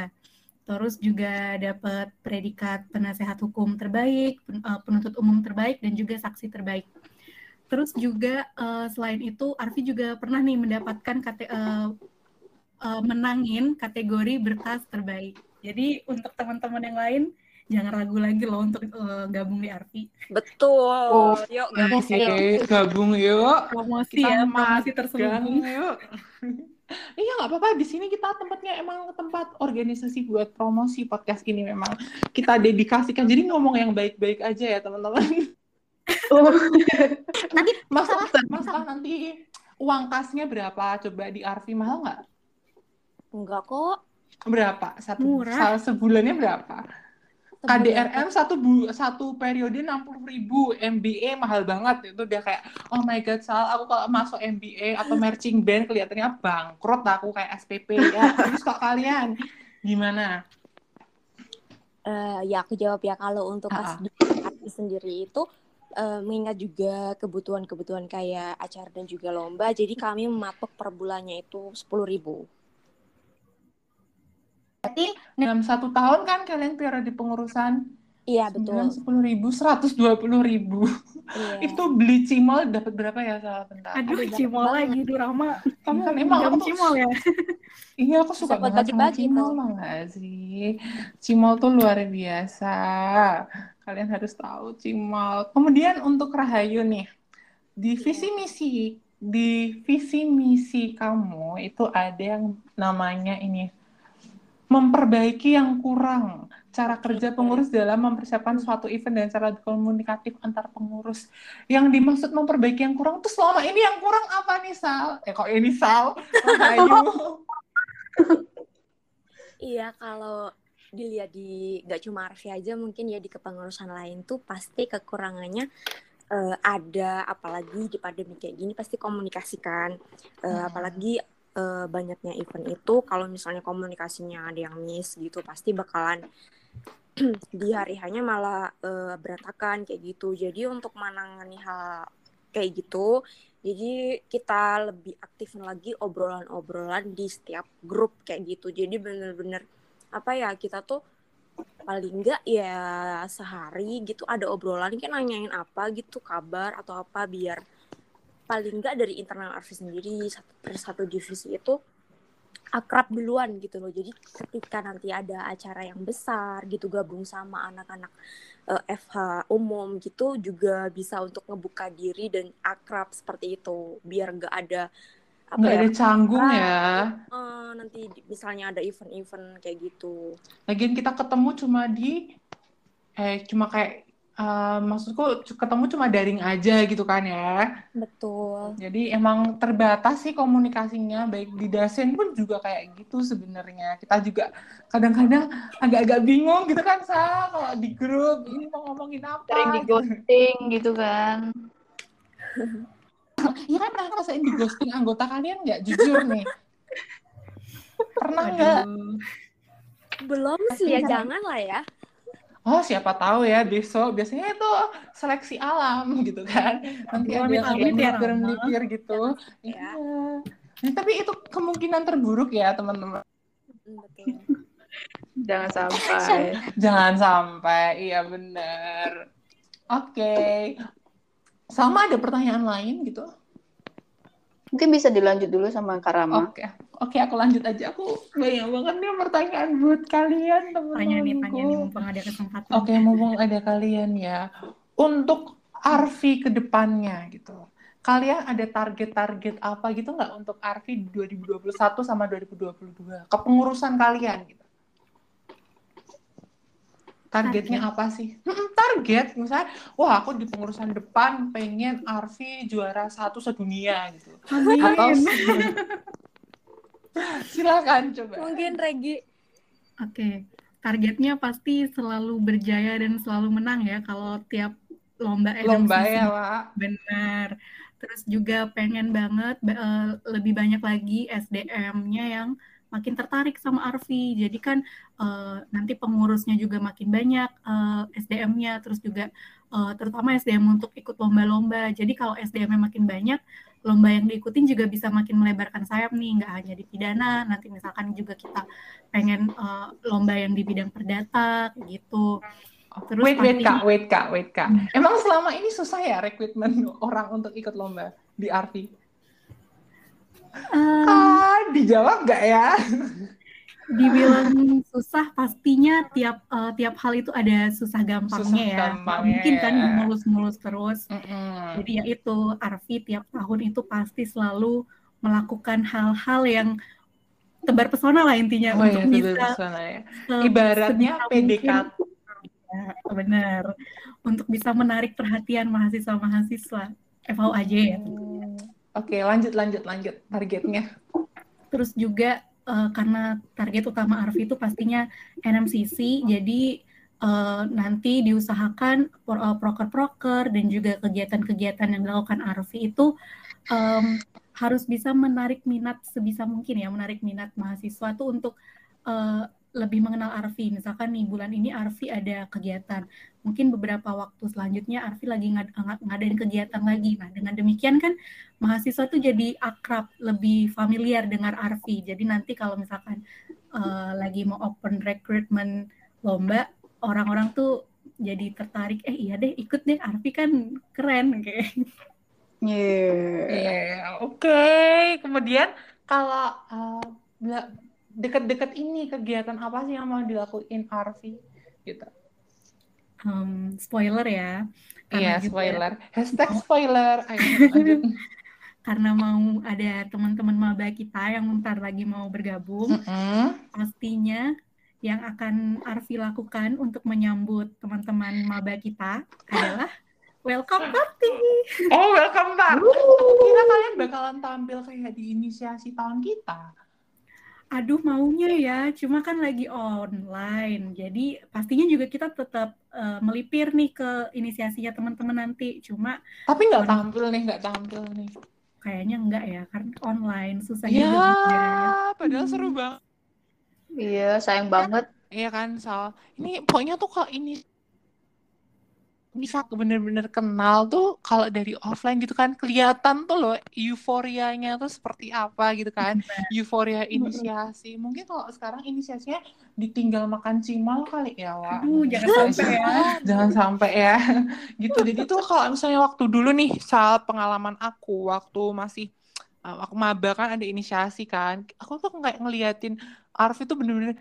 Speaker 3: Terus juga dapat predikat penasehat hukum terbaik, eh, penuntut umum terbaik, dan juga saksi terbaik Terus juga uh, selain itu Arfi juga pernah nih mendapatkan kate uh, uh, menangin kategori berkas terbaik. Jadi untuk teman-teman yang lain jangan ragu lagi loh untuk uh, gabung di Arfi.
Speaker 4: Betul. Oh,
Speaker 1: yuk gabung yuk. Gabung yuk.
Speaker 3: Promosi kita ya, promosi terselubung.
Speaker 1: Yuk. Iya nggak apa-apa di sini kita tempatnya emang tempat organisasi buat promosi podcast ini memang kita dedikasikan jadi ngomong yang baik-baik aja ya teman-teman. Nanti masalah masalah nanti uang kasnya berapa? Coba di Arfi mahal nggak?
Speaker 4: Enggak kok.
Speaker 1: Berapa? Satu Murah. sebulannya berapa? KDRM satu bu, satu periode enam puluh ribu, MBA mahal banget itu udah kayak oh my god Sal, aku kalau masuk MBA atau marching band kelihatannya bangkrut aku kayak SPP ya. Terus kok kalian gimana?
Speaker 4: Uh, ya aku jawab ya kalau untuk uh -uh. sendiri itu uh, mengingat juga kebutuhan-kebutuhan kayak acara dan juga lomba, jadi kami mematok per bulannya itu sepuluh ribu.
Speaker 1: Berarti dalam satu tahun kan kalian periode pengurusan
Speaker 4: Iya betul.
Speaker 1: Sepuluh ribu, seratus dua puluh ribu. Iya. itu beli cimol dapat berapa ya salah bentar?
Speaker 3: Aduh, Aduh cimol lagi tuh Rama. Kamu kan emang aku cimol ya?
Speaker 1: iya aku suka banget sama cimol nggak sih? Cimol tuh luar biasa. Kalian harus tahu cimol. Kemudian untuk Rahayu nih, di visi misi di visi misi kamu itu ada yang namanya ini memperbaiki yang kurang cara kerja pengurus dalam mempersiapkan suatu event dan cara komunikatif antar pengurus. Yang dimaksud memperbaiki yang kurang itu selama ini yang kurang apa nih Sal? Eh kok ini Sal?
Speaker 4: Iya kalau dilihat di nggak cuma Arfi aja mungkin ya di kepengurusan lain tuh pasti kekurangannya uh, ada apalagi di pandemi kayak gini pasti komunikasikan uh, hmm. apalagi uh, banyaknya event itu kalau misalnya komunikasinya ada yang miss gitu pasti bakalan di hari hanya malah uh, berantakan kayak gitu. Jadi untuk menangani hal kayak gitu jadi kita lebih aktifin lagi obrolan-obrolan di setiap grup kayak gitu. Jadi bener-bener apa ya kita tuh paling enggak ya sehari gitu ada obrolan kan nanyain apa gitu kabar atau apa biar paling enggak dari internal Arfi sendiri satu per satu divisi itu akrab duluan gitu loh. Jadi ketika nanti ada acara yang besar gitu gabung sama anak-anak uh, eh, FH umum gitu juga bisa untuk ngebuka diri dan akrab seperti itu biar nggak ada
Speaker 1: nggak ya, ada canggung ya
Speaker 4: uh, nanti misalnya ada event-event kayak gitu
Speaker 1: lagian kita ketemu cuma di eh cuma kayak uh, maksudku ketemu cuma daring aja gitu kan ya.
Speaker 4: Betul.
Speaker 1: Jadi emang terbatas sih komunikasinya baik di dasen pun juga kayak gitu sebenarnya. Kita juga kadang-kadang agak-agak bingung gitu kan sa kalau di grup ini mau ngomongin apa.
Speaker 2: Sering di ghosting gitu kan.
Speaker 1: Iya kan pernah ngerasain di ghosting anggota kalian nggak? Jujur nih? Pernah nggak?
Speaker 4: Belum sih ya, jangan lah ya.
Speaker 1: Oh siapa tahu ya besok. Biasanya itu seleksi alam gitu kan. Nanti ada yang melipir melipir gitu. Ya. Nah, tapi itu kemungkinan terburuk ya teman-teman.
Speaker 2: Jangan sampai.
Speaker 1: Jangan sampai. Iya benar oke. okay. Sama ada pertanyaan lain gitu
Speaker 2: Mungkin bisa dilanjut dulu sama Karama.
Speaker 1: Oke, okay. oke okay, aku lanjut aja. Aku banyak banget nih pertanyaan buat kalian teman-teman.
Speaker 3: Tanya nih, tanya nih mumpung ada kesempatan.
Speaker 1: Oke, okay, mumpung ada kalian ya. Untuk Arfi ke depannya gitu. Kalian ada target-target apa gitu nggak untuk Arfi 2021 sama 2022? Kepengurusan kalian gitu targetnya target. apa sih? target, misalnya, wah aku di pengurusan depan pengen Arfi juara satu sedunia gitu.
Speaker 3: Amin. Atau
Speaker 1: silakan coba.
Speaker 4: Mungkin Regi.
Speaker 3: Oke, okay. targetnya pasti selalu berjaya dan selalu menang ya kalau tiap lomba
Speaker 1: Lomba ya, Pak.
Speaker 3: Benar. Terus juga pengen banget uh, lebih banyak lagi SDM-nya yang makin tertarik sama Arfi. Jadi kan uh, nanti pengurusnya juga makin banyak uh, eh, SDM-nya, terus juga uh, terutama SDM untuk ikut lomba-lomba. Jadi kalau SDM-nya makin banyak, lomba yang diikutin juga bisa makin melebarkan sayap nih, nggak hanya di pidana. Nanti misalkan juga kita pengen uh, lomba yang di bidang perdata, gitu.
Speaker 1: Terus wait, wait kak, wait kak, wait kak. Emang selama ini susah ya rekrutmen orang untuk ikut lomba di Arfi? Um, ah, dijawab nggak ya?
Speaker 3: Dibilang susah, pastinya tiap uh, tiap hal itu ada susah gampangnya susah ya. Gampangnya. Mungkin kan ya. mulus-mulus terus. Mm -hmm. Jadi ya itu, Arfi tiap tahun itu pasti selalu melakukan hal-hal yang tebar pesona lah intinya
Speaker 1: oh, untuk iya, bisa pesona, ya. ibaratnya PDKT
Speaker 3: ya, benar untuk bisa menarik perhatian mahasiswa-mahasiswa FAU aja ya. Hmm.
Speaker 1: Oke, lanjut lanjut lanjut targetnya.
Speaker 3: Terus juga uh, karena target utama Arfi itu pastinya NMCC, jadi uh, nanti diusahakan eh, proker-proker dan juga kegiatan-kegiatan yang dilakukan Arfi itu um, harus bisa menarik minat sebisa mungkin ya, menarik minat mahasiswa tuh untuk lebih mengenal Arfi. Misalkan nih bulan ini Arfi ada kegiatan, mungkin beberapa waktu selanjutnya Arfi lagi ngad ngadain kegiatan lagi. Nah dengan demikian kan mahasiswa tuh jadi akrab, lebih familiar dengan Arfi. Jadi nanti kalau misalkan uh, lagi mau open recruitment lomba, orang-orang tuh jadi tertarik. Eh iya deh ikut deh Arfi kan keren kayak.
Speaker 1: Yeah. yeah. Oke. Okay. Kemudian kalau uh, deket-deket ini kegiatan apa sih yang mau dilakuin Arfi gitu?
Speaker 3: Um, spoiler ya.
Speaker 1: Iya spoiler. Hashtag spoiler. Ayo,
Speaker 3: karena mau ada teman-teman maba kita yang bentar lagi mau bergabung, mm -hmm. pastinya yang akan Arfi lakukan untuk menyambut teman-teman maba kita adalah welcome party.
Speaker 1: Oh, welcome party. Kira kalian bakalan tampil kayak di inisiasi tahun kita
Speaker 3: aduh maunya ya, cuma kan lagi online. Jadi pastinya juga kita tetap uh, melipir nih ke inisiasinya teman-teman nanti. Cuma
Speaker 1: tapi nggak tampil nih, nggak tampil nih.
Speaker 3: kayaknya enggak ya karena online susah
Speaker 1: ya
Speaker 3: juga ya.
Speaker 1: padahal seru banget
Speaker 2: Iya, sayang banget.
Speaker 1: Iya kan Sal ini pokoknya tuh kalau ini bisa bener-bener kenal tuh kalau dari offline gitu kan kelihatan tuh loh euforianya tuh seperti apa gitu kan. Euforia inisiasi. Mungkin kalau sekarang inisiasinya ditinggal makan cimal kali ya Wak.
Speaker 3: Aduh, jangan sampai ya.
Speaker 1: jangan sampai ya. Gitu. Jadi tuh kalau misalnya waktu dulu nih Sal pengalaman aku waktu masih uh, aku maba kan ada inisiasi kan aku tuh kayak ngeliatin Arfi tuh bener-bener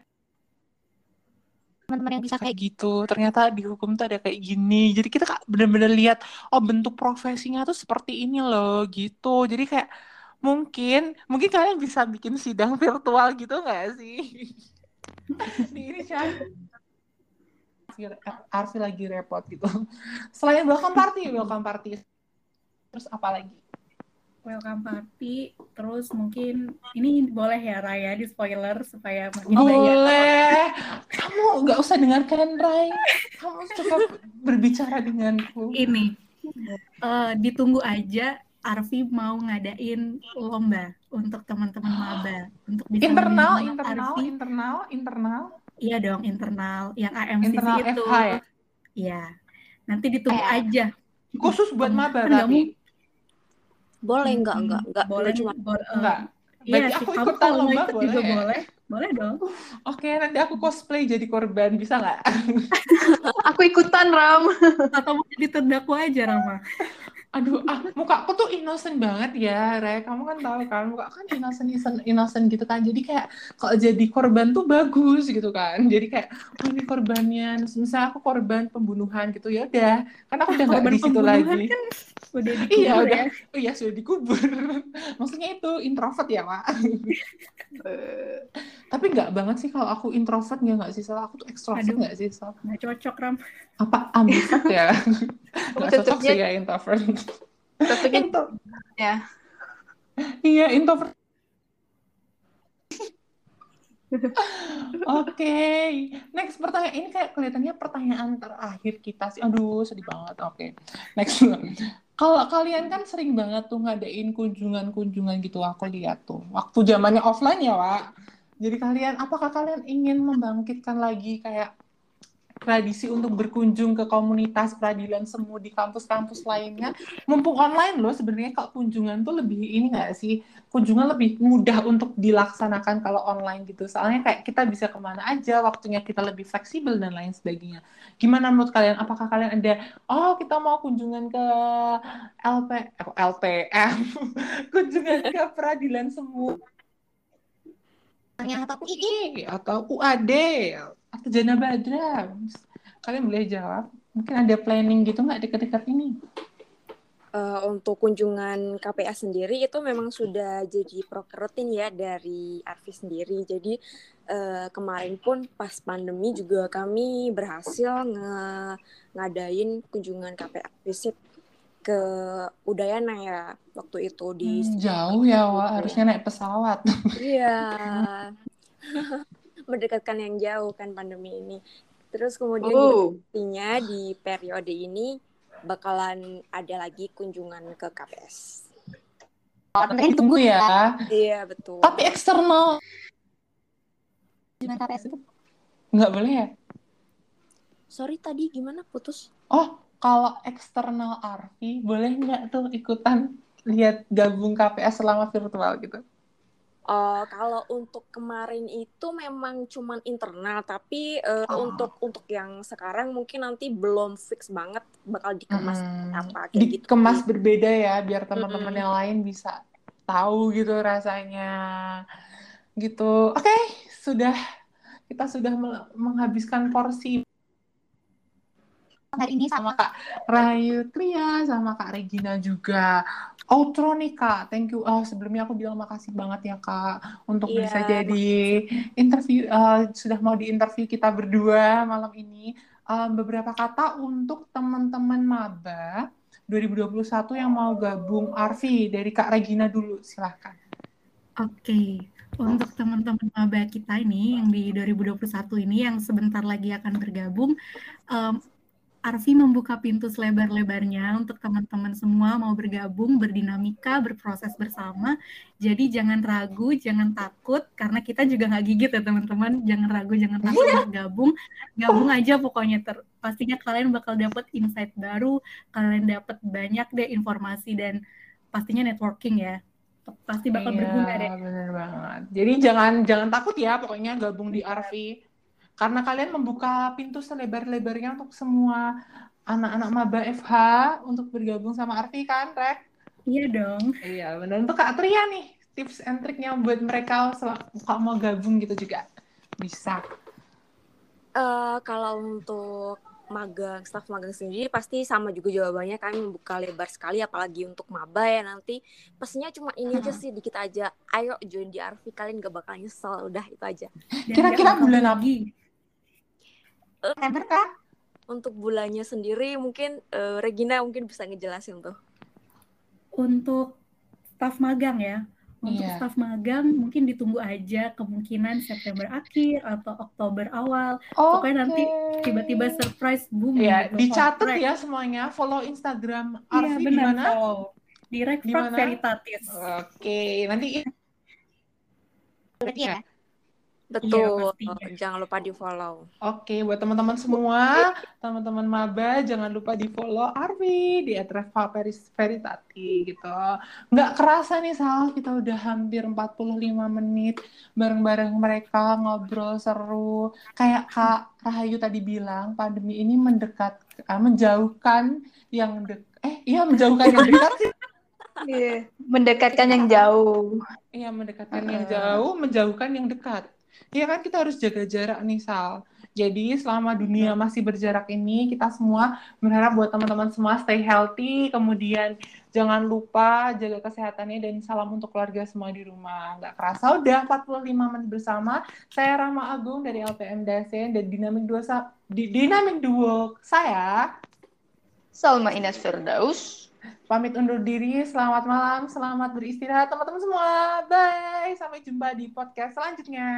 Speaker 1: teman-teman yang bisa kayak gitu. ternyata di hukum tuh ada kayak gini. Jadi kita kak bener-bener lihat oh bentuk profesinya tuh seperti ini loh gitu. Jadi kayak mungkin mungkin kalian bisa bikin sidang virtual gitu nggak sih? Di inisiasi Arfi lagi repot gitu. Selain welcome party welcome party. Terus apa lagi
Speaker 3: welcome party terus mungkin ini boleh ya Raya di spoiler supaya makin banyak.
Speaker 1: Boleh. Kamu nggak usah dengarkan Ray kamu cukup berbicara denganku.
Speaker 3: Ini eh, ditunggu aja Arfi mau ngadain lomba untuk teman-teman maba. Untuk bisa
Speaker 1: internal internal
Speaker 3: Arfi.
Speaker 1: internal internal.
Speaker 3: Iya dong internal. Yang AMCC
Speaker 1: internal
Speaker 3: itu.
Speaker 1: FH ya?
Speaker 3: Iya. nanti ditunggu
Speaker 2: Eh,
Speaker 3: aja.
Speaker 1: khusus buat
Speaker 3: Kan
Speaker 1: maba tapi
Speaker 4: Boleh enggak
Speaker 3: Hmm,
Speaker 4: enggak enggak
Speaker 3: boleh
Speaker 4: cuma
Speaker 3: bo- eh,
Speaker 1: enggak
Speaker 3: Iya
Speaker 1: aku
Speaker 3: kamu
Speaker 1: ikutan
Speaker 3: kalau mau
Speaker 1: lomba
Speaker 3: ikut juga
Speaker 1: boleh?
Speaker 3: boleh. Boleh dong.
Speaker 1: oke nanti aku cosplay jadi korban bisa nggak
Speaker 2: Aku ikutan, Ram.
Speaker 3: Atau mau jadi terdakwa aja, Rama.
Speaker 1: aduh ah muka aku tuh innocent banget ya Re kamu kan tahu kan muka aku kan innocent innocent, innocent gitu kan jadi kayak kalau jadi korban tuh bagus gitu kan jadi kayak oh ini korbannya misalnya aku korban pembunuhan gitu ya udah kan aku udah nggak
Speaker 3: Korban
Speaker 1: di situ lagi
Speaker 3: kan udah
Speaker 1: Iya
Speaker 3: dikubur
Speaker 1: udah,
Speaker 3: ya.
Speaker 1: oh iya sudah dikubur. Maksudnya itu introvert ya pak. Tapi nggak banget sih kalau aku introvert nggak nggak sih salah aku tuh ekstrovert nggak sih salah.
Speaker 3: Nggak cocok, Ram.
Speaker 1: Apa ambivert ya? Nggak cocok sih ya introvert.
Speaker 2: Cocoknya
Speaker 1: Intro-
Speaker 2: ya.
Speaker 1: Iya introvert. Oke, next pertanyaan ini kayak kelihatannya pertanyaan terakhir kita sih. Aduh, sedih banget. Oke, next. Kalau kalian kan sering banget tuh ngadain kunjungan-kunjungan gitu, aku lihat tuh. Waktu zamannya offline ya, Wak. Jadi kalian, apakah kalian ingin membangkitkan lagi kayak tradisi untuk berkunjung ke komunitas peradilan semu di kampus-kampus lainnya? Mumpung online loh, sebenarnya kalau kunjungan tuh lebih ini nggak sih? kunjungan lebih mudah untuk dilaksanakan kalau online gitu. Soalnya kayak kita bisa ke mana aja, waktunya kita lebih fleksibel dan lain sebagainya. Gimana menurut kalian? Apakah kalian ada, oh kita mau kunjungan ke LP, eh, LPM, kunjungan ke peradilan semu, atau UI, atau UAD, atau Jana Badra? Kalian boleh jawab. Mungkin ada planning gitu nggak dekat-dekat ini?
Speaker 4: Eh, untuk kunjungan KPS sendiri itu memang sudah jadi proker rutin ya dari Arfi sendiri. Jadi eh, kemarin pun pas pandemi juga kami berhasil nge- ngadain kunjungan KPS visit ke Udayana ya waktu itu di
Speaker 1: Hmm, jauh ya, Wak. Harusnya naik pesawat.
Speaker 4: Iya. Mendekatkan yang jauh kan pandemi ini. Terus kemudian
Speaker 2: Oh,
Speaker 4: Artinya di periode ini bakalan ada lagi kunjungan ke KPS.
Speaker 1: Tapi tunggu ya.
Speaker 4: Iya betul.
Speaker 1: Tapi eksternal nggak boleh ya?
Speaker 4: Sorry tadi gimana putus?
Speaker 1: Oh, kalau eksternal Arfi boleh nggak tuh ikutan lihat gabung KPS selama virtual gitu?
Speaker 4: Eh, kalau untuk kemarin itu memang cuman internal, tapi eh,
Speaker 1: Oh.
Speaker 4: untuk untuk yang sekarang mungkin nanti belum fix banget bakal dikemas
Speaker 1: Hmm,
Speaker 4: apa kayak gitu.
Speaker 1: dikemas berbeda ya, biar teman-teman
Speaker 4: Mm-mm.
Speaker 1: yang lain bisa tahu gitu rasanya. Gitu. Oke, sudah kita sudah menghabiskan porsi hari ini sama Kak Rayu Tria, sama Kak Regina juga. Outro nih Kak, thank you. Oh, sebelumnya aku bilang makasih banget ya Kak untuk
Speaker 4: Iya,
Speaker 1: bisa jadi interview, eh, sudah mau diinterview kita berdua malam ini. Eh, beberapa kata untuk teman-teman maba 2021 yang mau gabung Arfi dari Kak Regina dulu, silahkan.
Speaker 3: Oke, untuk teman-teman maba kita ini yang di 2021 ini yang sebentar lagi akan bergabung, em, Arfi membuka pintu selebar-lebarnya untuk teman-teman semua mau bergabung, berdinamika, berproses bersama. Jadi jangan ragu, jangan takut, karena kita juga nggak gigit ya teman-teman. Jangan ragu, jangan takut
Speaker 1: Iya.
Speaker 3: untuk gabung. Gabung aja pokoknya. Ter pastinya kalian bakal dapat insight baru, kalian dapat banyak deh informasi dan pastinya networking ya. Pasti bakal berguna deh.
Speaker 1: Iya, bener banget. Jadi jangan jangan takut ya pokoknya gabung di Arfi. Karena kalian membuka pintu selebar-lebarnya untuk semua anak-anak maba FH untuk bergabung sama Arfi kan, Rek?
Speaker 3: Iya dong.
Speaker 1: Iya, benar. Untuk Kak Tria nih, tips and triknya buat mereka kalau mau gabung gitu juga bisa.
Speaker 4: Eh, kalau untuk magang, staf magang sendiri pasti sama juga jawabannya kami membuka lebar sekali apalagi untuk maba ya nanti pesannya cuma ini aja sih dikit aja ayo join di Arfi kalian gak bakal nyesel udah itu aja
Speaker 1: Kira-kira bulan
Speaker 3: rugi.
Speaker 1: September kah?
Speaker 4: untuk bulannya sendiri mungkin eh, Regina mungkin bisa ngejelasin tuh
Speaker 3: Untuk staf magang ya. Untuk
Speaker 1: Iya.
Speaker 3: staf magang mungkin ditunggu aja kemungkinan September akhir atau Oktober awal. Pokoknya nanti. Tiba-tiba surprise boom
Speaker 1: Ya,
Speaker 3: gitu.
Speaker 1: dicatat
Speaker 3: Komplek.
Speaker 1: ya semuanya. Follow Instagram
Speaker 3: Iya
Speaker 1: Arfi di
Speaker 3: benar.
Speaker 1: mana?
Speaker 3: follow. Di
Speaker 1: Di
Speaker 3: Rekfrak? Veritatis.
Speaker 1: Oke, nanti
Speaker 2: ya.
Speaker 4: Betul
Speaker 3: pastinya.
Speaker 4: jangan lupa di follow
Speaker 1: Oke, buat teman-teman semua, teman-teman maba, jangan lupa di follow Arfi di @reva Veritati gitu. Nggak kerasa nih Sal, kita udah hampir 45 menit bareng-bareng mereka ngobrol seru. Kayak Kak Rahayu tadi bilang, pandemi ini mendekat, ah, menjauhkan yang dek, eh iya menjauhkan yang dekat sih.
Speaker 2: Iya, mendekatkan yang jauh.
Speaker 1: Iya, mendekatkan yang jauh, menjauhkan yang dekat. Iya kan kita harus jaga jarak nih Sal. Jadi selama dunia masih berjarak ini, kita semua berharap buat teman-teman semua stay healthy, kemudian jangan lupa jaga kesehatannya dan salam untuk keluarga semua di rumah. Nggak kerasa udah 45 menit bersama. Saya Rama Agung dari LPM Dasen dan Dinamik Duo Sa- di Dinamik Duo saya
Speaker 2: Salma Ines Firdaus.
Speaker 1: Pamit undur diri. Selamat malam, selamat beristirahat teman-teman semua. Bye. Sampai jumpa di podcast selanjutnya.